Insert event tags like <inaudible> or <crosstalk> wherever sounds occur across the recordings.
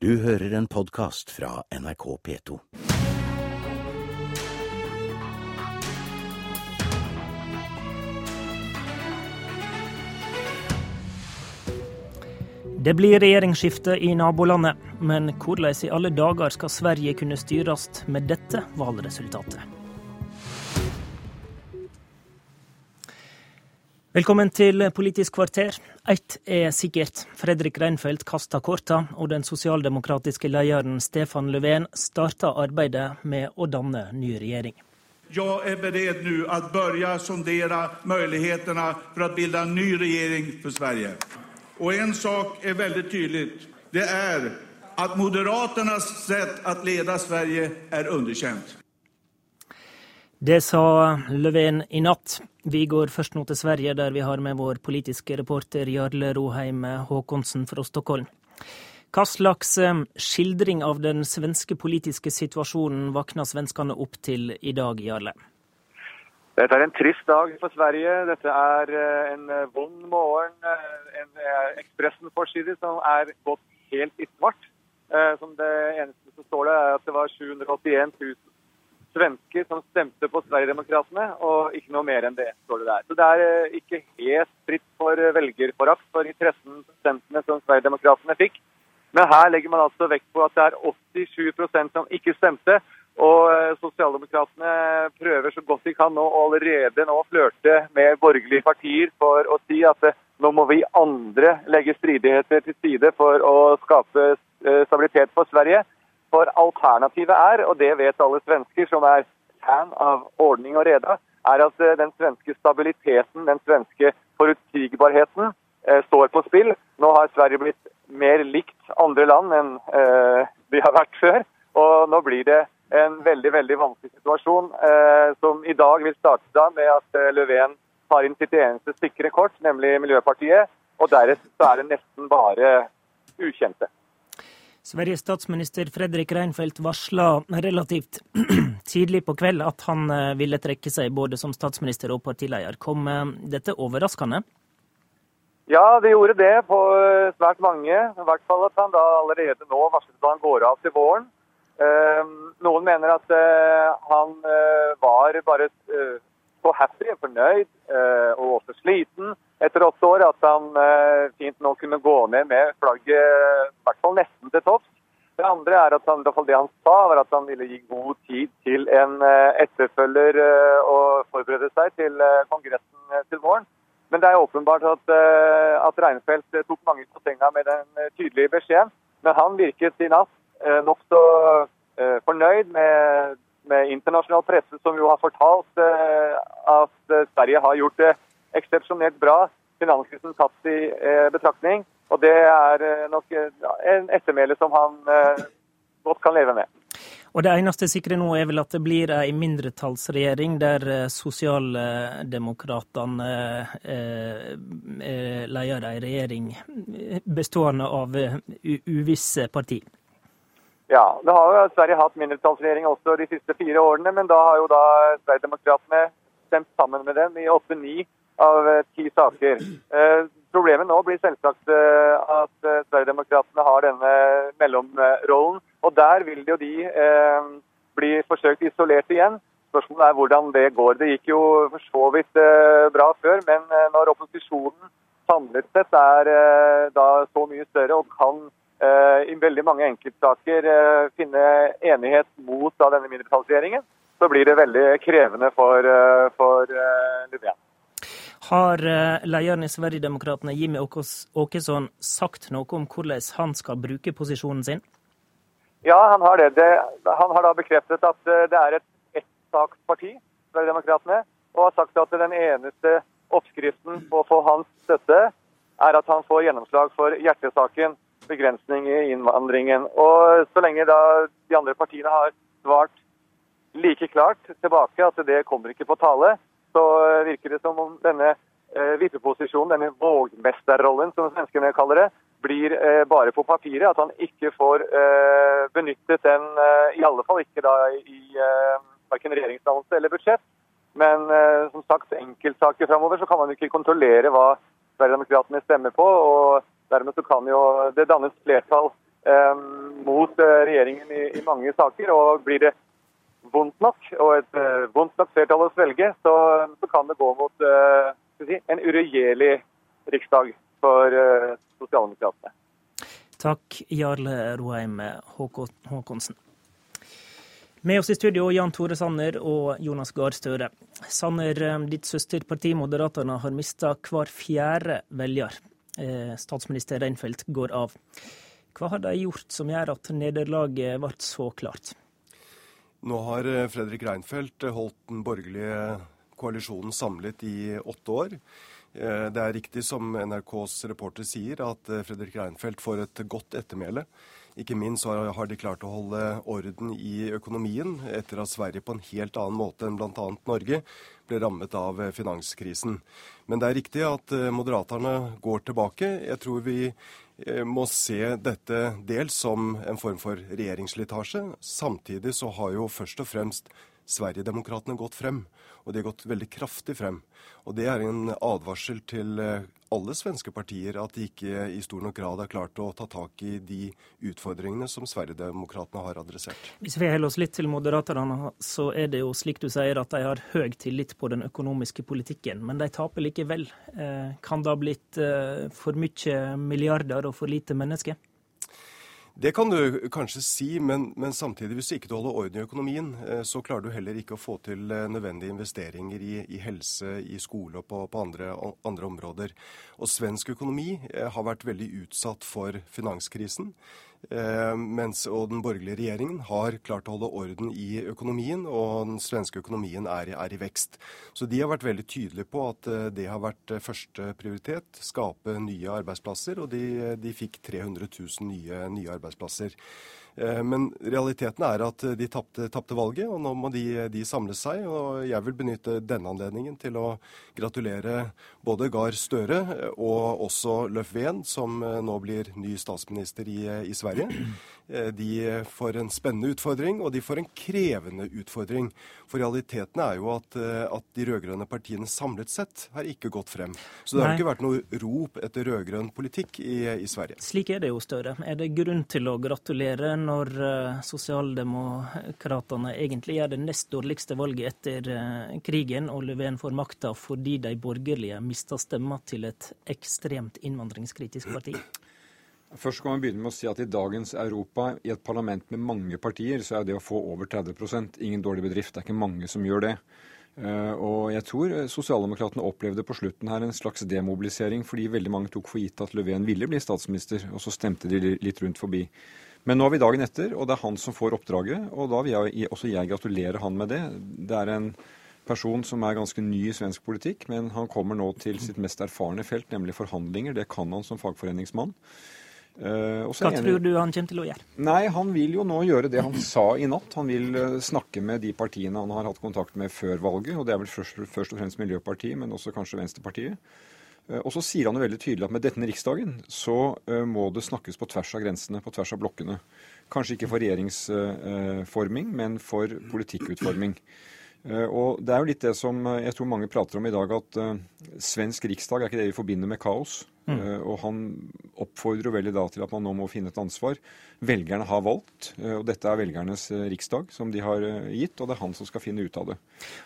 Du hører en podkast fra NRK P2. Det blir regjeringsskifte i nabolandet, men hvordan i alle dager skal Sverige kunne styres med dette valgresultatet? Velkommen til Politisk kvarter. Ett er sikkert. Fredrik Reinfeldt kasta korta, og den sosialdemokratiske lederen Stefan Löfven starta arbeidet med å danne ny regjering. Jeg er beredt nå å begynne sondere mulighetene for å bilde en ny regjering for Sverige. Og en sak er veldig tydelig. Det er at Moderaternas sett å lede Sverige er underkjent. Det sa Löfven i natt. Vi går først nå til Sverige, der vi har med vår politiske reporter Jarle Roheim Håkonsen fra Stockholm. Hva slags eh, skildring av den svenske politiske situasjonen våkna svenskene opp til i dag, Jarle? Dette er en trist dag for Sverige. Dette er eh, en eh, vond morgen. En Ekspressen-forside som er gått helt i svart. Som det eneste som står der, er at det var 781 000 svensker som stemte på Sverigedemokraterna, og ikke noe mer enn det, står det der. Så det er eh, ikke helt fritt for eh, velgerforakt for de 13 prosentene som Sverigedemokraterna fikk. Men her legger man altså vekt på at det er 87% som ikke stemte. Og eh, sosialdemokratene prøver så godt de kan nå allerede nå flørte med borgerlige partier for å si at nå må vi andre legge stridigheter til side for å skape stabilitet for Sverige. For alternativet er, og det vet alle svensker som er fan av ordning og reda, er at eh, den svenske stabiliteten, den svenske forutsigbarheten, eh, står på spill. Nå har Sverige blitt mer likt andre land enn eh, de har vært før. Og nå blir det en veldig veldig vanskelig situasjon, som i dag vil starte da med at Löfven tar inn sitt eneste sikre kort, nemlig Miljøpartiet. Og deretter så er det nesten bare ukjente. Sveriges statsminister Fredrik Reinfeldt varsla relativt <clears throat> tidlig på kveld at han eh, ville trekke seg både som statsminister og partileder. Kom eh, dette overraskende? Ja, det gjorde det på eh, svært mange. I hvert fall at han da allerede nå varslet at han går av til våren. Noen mener at han var bare så happy og fornøyd, og også sliten etter åtte år at han eh, fint nå kunne gå ned med flagget i hvert fall nesten til topps. Det andre er at han, det han sa, var at han ville gi god tid til en eh, etterfølger eh, og forberede seg til Kongressen til våren. Men det er åpenbart at, at Reinfeldt tok mange på senga med den tydelige beskjeden. Men han virket i natt nokså fornøyd med, med internasjonal presse, som jo har fortalt at Sverige har gjort det eksepsjonelt bra, finanskrisen tatt i eh, betraktning. Og det er eh, nok eh, en ettermæle som han eh, godt kan leve med. Og Det eneste sikre nå er vel at det blir ei mindretallsregjering der eh, sosialdemokratene eh, leder ei regjering bestående av uvisse parti. Ja, det har jo Sverige hatt mindretallsregjering også de siste fire årene, men da har jo da Sverigedemokraterna stemt sammen med dem i åtte-ni av eh, ti saker. Eh, problemet nå blir selvsagt eh, at Sverigedemokraterna har denne mellomrollen. Og der vil jo de bli forsøkt isolert igjen. Spørsmålet er hvordan det går. Det gikk jo for så vidt bra før, men når opposisjonen samlet sett er da så mye større og kan i veldig mange enkeltsaker finne enighet mot da, denne mindretallsregjeringen, så blir det veldig krevende for, for Löfven. Har eh, lederen i Sverigedemokraterna, Jimmy Åkesson, sagt noe om hvordan han skal bruke posisjonen sin? Ja, han har det. det han har da bekreftet at eh, det er et ettsaksparti, Sverigedemokraterna, og har sagt at den eneste oppskriften på å få hans støtte er at han får gjennomslag for hjertesaken, begrensning i innvandringen. Og så lenge da de andre partiene har svart like klart tilbake at det kommer ikke på tale, så eh, virker det som om denne eh, vippeposisjonen, denne vågmesterrollen som svenskene kaller det, blir eh, bare på papiret. At han ikke får benyttet den, i alle fall ikke da i verken regjeringsdannelse eller budsjett. Men som sagt, enkeltsaker framover så kan man ikke kontrollere hva Sverigedemokraterna stemmer på. og Dermed så kan jo det dannes flertall mot regjeringen i, i mange saker. og blir det vondt nok, og et vondt nok flertall å svelge, så, så kan det gå mot eh, en uregjerlig riksdag for eh, sosialdemokratene. Takk, Jarle Roheim Håkonsen. Med oss i studio Jan Tore Sanner og Jonas Gahr Støre. Sanner, eh, ditt søsterparti Moderaterna har mista hver fjerde velger. Eh, statsminister Reinfeldt går av. Hva har de gjort som gjør at nederlaget ble så klart? Nå har eh, Fredrik Reinfeldt holdt den borgerlige koalisjonen samlet i åtte år. Det er riktig som NRKs reporter sier, at Fredrik Reinfeldt får et godt ettermæle. Ikke minst har de klart å holde orden i økonomien etter at Sverige på en helt annen måte enn bl.a. Norge ble rammet av finanskrisen. Men det er riktig at eh, Moderaterne går tilbake. Jeg tror vi eh, må se dette dels som en form for regjeringsslitasje. Samtidig så har jo først og fremst Sverigedemokraterna gått frem og de har gått veldig kraftig frem. Og Det er en advarsel til eh, alle svenske partier at de ikke i stor nok grad har klart å ta tak i de utfordringene som Sverigedemokraterna har adressert. Hvis vi holder oss litt til Moderaterna, så er det jo slik du sier at de har høy tillit på den økonomiske politikken, men de taper likevel. Eh, kan det ha blitt eh, for mye milliarder og for lite mennesker? Det kan du kanskje si, men, men, samtidig, hvis du ikke holder orden i økonomien, eh, så klarer du heller ikke å få til eh, nødvendige investeringer i, i helse, i skole og på, på andre, andre, områder. Og svensk økonomi eh, har vært veldig utsatt for finanskrisen. Eh, mens, og den borgerlige regjeringen har klart å holde orden i økonomien, og den svenske økonomien er, er i vekst. Så de har vært veldig tydelige på at eh, det har vært eh, første prioritet. Skape nye arbeidsplasser, og de, de fikk 300 000 nye, nye arbeidsplasser. Eh, men realiteten er at de tapte valget, og nå må de, de, samle seg. Og jeg vil benytte denne anledningen til å gratulere både Gahr Støre og også Löfven, som eh, nå blir ny statsminister i, i Sverige. Eh, de får en spennende utfordring, og de får en krevende utfordring. For realiteten er jo at, at de rød-grønne partiene samlet sett har ikke gått frem. Så det har ikke vært noe rop etter rød-grønn politikk i, i Sverige. Slik er det jo, Støre. Er det grunn til å gratulere når uh, sosialdemokratene egentlig gjør det nest dårligste valget etter krigen, og Löfven får makta fordi de borgerlige mister stemmer til et ekstremt innvandringskritisk parti? Først kan man begynne med å si at I dagens Europa, i et parlament med mange partier, så er det å få over 30% ingen dårlig bedrift. Det er ikke mange som gjør det. Uh, og jeg tror sosialdemokratene opplevde på slutten her en slags demobilisering, fordi veldig mange tok for gitt at Löfven ville bli statsminister, og så stemte de litt rundt forbi. Men nå er vi dagen etter, og det er han som får oppdraget. Og da vil jeg, også jeg gratulere han med det. Det er en person som er ganske ny i svensk politikk, men han kommer nå til sitt mest erfarne felt, nemlig forhandlinger. Det kan han som fagforeningsmann. Uh, Hva tror du han kommer til å gjøre? Nei, Han vil jo nå gjøre det han sa i natt. Han vil uh, snakke med de partiene han har hatt kontakt med før valget. og Det er vel først, først og fremst Miljøpartiet, men også kanskje Venstrepartiet. Uh, og så sier han jo veldig tydelig at med denne riksdagen så eh, må det snakkes på tvers av grensene, på tvers av blokkene. Kanskje ikke for regjeringsforming, men for politikkutforming. Eh, og det er jo litt det som jeg tror mange prater om i dag, at svensk riksdag er ikke det vi forbinder med kaos. Mm. Uh, og han oppfordrer veldig da til at man nå må finne et ansvar. Velgerne har valgt, uh, og dette er velgernes eh, riksdag som de har gitt, og det er han som skal finne ut av det.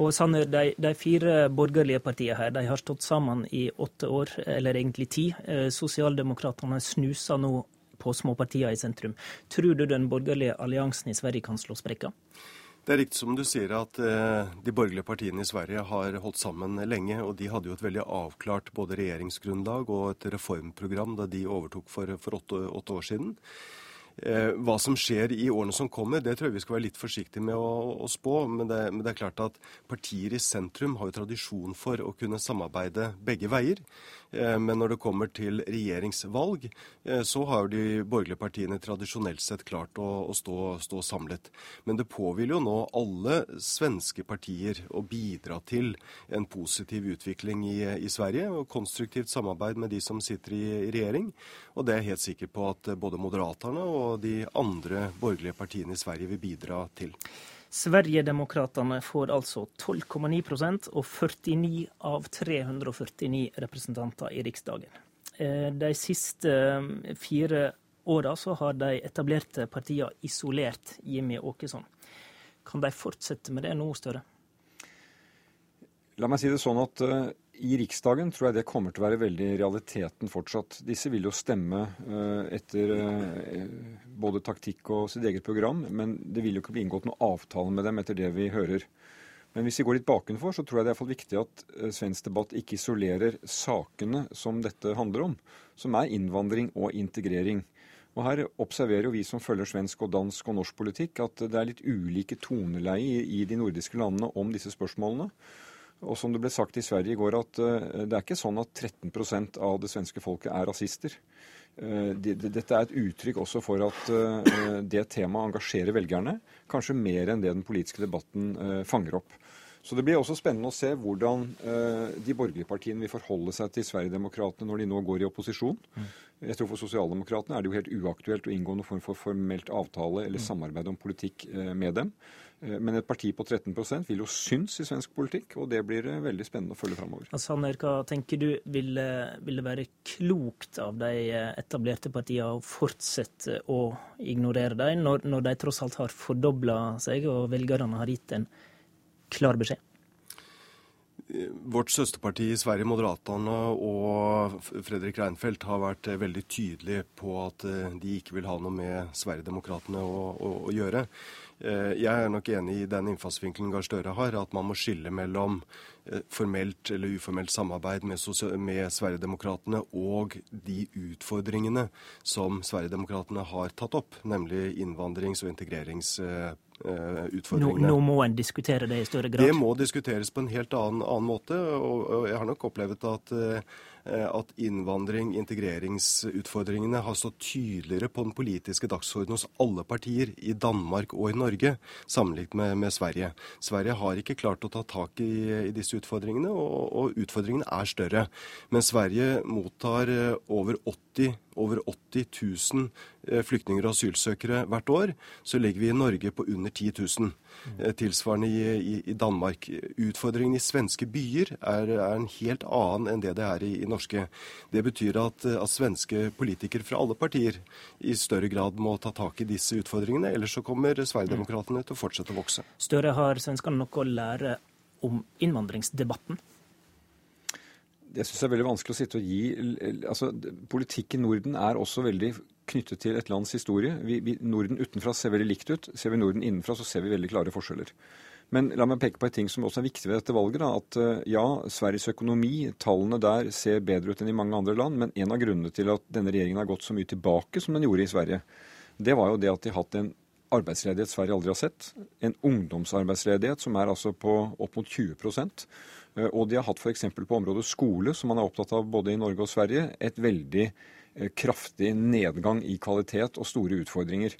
Og Sanner, de, de fire borgerlige partiene her de har stått sammen i åtte år, eller egentlig ti. Sosialdemokratene snuser nå på småpartiene i sentrum. Tror du den borgerlige alliansen i Sverige kan slå sprekker? Det er riktig som du sier at eh, de borgerlige partiene i Sverige har holdt sammen lenge. Og de hadde jo et veldig avklart både regjeringsgrunnlag og et reformprogram da de overtok for, for åtte, åtte, år siden. Eh, hva som skjer i årene som kommer, det tror jeg vi skal være litt forsiktige med å, å spå. Men det, men det, er klart at partier i sentrum har jo tradisjon for å kunne samarbeide begge veier. Eh, men når det kommer til regjeringsvalg, eh, så har de borgerlige partiene tradisjonelt sett klart å, å stå, stå, samlet. Men det påhviler jo nå alle svenske partier å bidra til en positiv utvikling i, i Sverige, og konstruktivt samarbeid med de som sitter i, i regjering. Og det er jeg helt sikker på at både Moderaterna og de andre borgerlige partiene i Sverige vil bidra til. Sverigedemokraterna får altså 12,9% og 49 av 349 representanter i Riksdagen. Eh, de siste eh, fire åra så har de etablerte partiene isolert Jimmy Åkesson. Kan de fortsette med det nå, Støre? La meg si det sånn at uh, i Riksdagen tror jeg det kommer til å være veldig realiteten fortsatt. Disse vil jo stemme uh, etter uh, både taktikk og sitt eget program, men det vil jo ikke bli inngått noen avtale med dem etter det vi hører. Men hvis vi går litt bakenfor, så tror jeg det er viktig at svensk debatt ikke isolerer sakene som dette handler om, som er innvandring og integrering. Og Her observerer jo vi som følger svensk og dansk og norsk politikk, at det er litt ulike toneleie i de nordiske landene om disse spørsmålene. Og som det ble sagt i Sverige i går, at uh, det er ikke sånn at 13% av det svenske folket er rasister. De, dette er et uttrykk også for at uh, det temaet engasjerer velgerne, kanskje mer enn det den politiske debatten fanger opp. Så det blir også spennende å se hvordan de borgerlige partiene vil forholde seg til Sverigedemokraterna når de nå går i opposisjon. Mm. Jeg tror For Sosialdemokratene er det jo helt uaktuelt å inngå noen form for formelt avtale eller mm. samarbeid om politikk med dem. Eh, men et parti på 13% vil jo synes i svensk politikk, og det blir eh, veldig spennende å følge framover. Sanner, hva tenker du vil, vil, det være klokt av de eh, etablerte partiene å fortsette å ignorere dem, når, når de tross alt har fordobla seg og velgerne har gitt en klar beskjed? Vårt søsterparti i Sverige, Moderaterna og Fredrik Reinfeldt har vært veldig tydelige på at de ikke vil ha noe med Sverigedemokraterna å, å, å gjøre. Eh, jeg er nok enig i den innfallsvinkelen Gahr Støre har, at man må skille mellom eh, formelt eller uformelt samarbeid med, med Sverigedemokraterna og de utfordringene som Sverigedemokraterna har tatt opp, nemlig innvandrings- og integreringsutfordringene. Nå, nå, må en diskutere det i større grad? Det må diskuteres på en helt annen, annen måte. Og, og, jeg har nok opplevd at Eh, at innvandring, integreringsutfordringene har stått tydeligere på den politiske dagsordenen hos alle partier i Danmark og i Norge, sammenlignet med, med Sverige. Sverige har ikke klart å ta tak i, i disse utfordringene, og, og, utfordringene er større. Men Sverige mottar eh, over 80 over 80 000 eh, flyktninger og asylsøkere hvert år, så ligger vi i Norge på under 10 000. Eh, tilsvarende i, i, i Danmark. Utfordringen i svenske byer er, er, en helt annen enn det det er i, i norske. Det betyr at, at, svenske politikere fra alle partier i større grad må ta tak i disse utfordringene, ellers så kommer Sverigedemokraterna til å fortsette å vokse. Støre, har svenskene noe å lære om innvandringsdebatten? jeg syns det er veldig vanskelig å sitte og gi altså, Politikk i Norden er også veldig knyttet til et lands historie. Vi, vi, Norden utenfra ser veldig likt ut. Ser vi Norden innenfra, så ser vi veldig klare forskjeller. Men la meg peke på en ting som også er viktig ved dette valget. Da, at eh, ja, Sveriges økonomi, tallene der ser bedre ut enn i mange andre land. Men en av grunnene til at denne regjeringen har gått så mye tilbake som den gjorde i Sverige, det var jo det at de har hatt en arbeidsledighet Sverige aldri har sett. En ungdomsarbeidsledighet som er altså på opp mot 20 Eh, og de har hatt f.eks. på området skole, som man er opptatt av både i Norge og Sverige, et veldig kraftig nedgang i kvalitet og store utfordringer.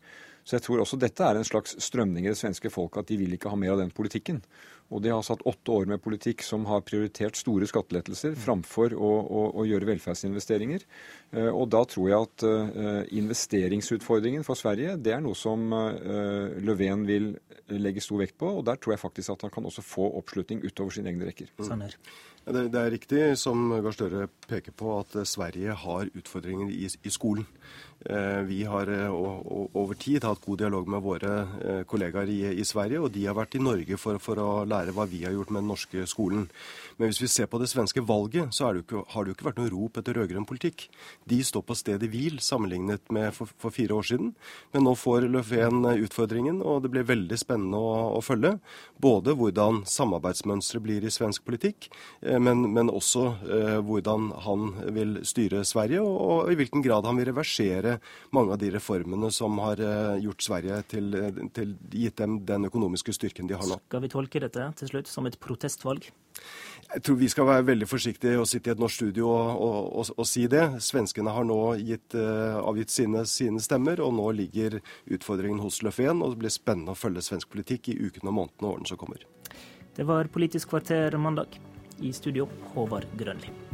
Så jeg tror også dette er en slags strømning i det svenske folket, at de vil ikke ha mer av den politikken. Og de har satt åtte år med politikk som har prioritert store skattelettelser framfor å, å, å gjøre velferdsinvesteringer. Eh, og da tror jeg at investeringsutfordringen for Sverige, det er noe som Löfven vil legge stor vekt på. Og der tror jeg faktisk at han kan også få oppslutning utover sine egne rekker. Mm. Det, det, er riktig som Gahr Støre peker på, at Sverige har utfordringer i, i skolen. Eh, vi har eh, over tid hatt god dialog med våre eh, kollegaer i, i Sverige, og de har vært i Norge for, for, å lære hva vi har gjort med den norske skolen. Men hvis vi ser på det svenske valget, så det ikke, har det jo ikke vært noe rop etter rød-grønn politikk. De står på stedet hvil sammenlignet med for, for, fire år siden. Men nå får Löfven utfordringen, og det blir veldig spennende å, å følge. Både hvordan samarbeidsmønsteret blir i svensk politikk, men, men også eh, hvordan han vil styre Sverige, og, og i hvilken grad han vil reversere mange av de reformene som har eh, gjort Sverige til, til gitt dem den økonomiske styrken de har nå. Skal vi tolke dette til slutt som et protestvalg? Jeg tror vi skal være veldig forsiktige og sitte i et norsk studio og, og, og, og si det. Svenskene har nå gitt, uh, avgitt sine, sine, stemmer, og nå ligger utfordringen hos Löfven. Og det blir spennende å følge svensk politikk i ukene, og månedene og årene som kommer. Det var Politisk kvarter mandag. I studio Håvard Grønli.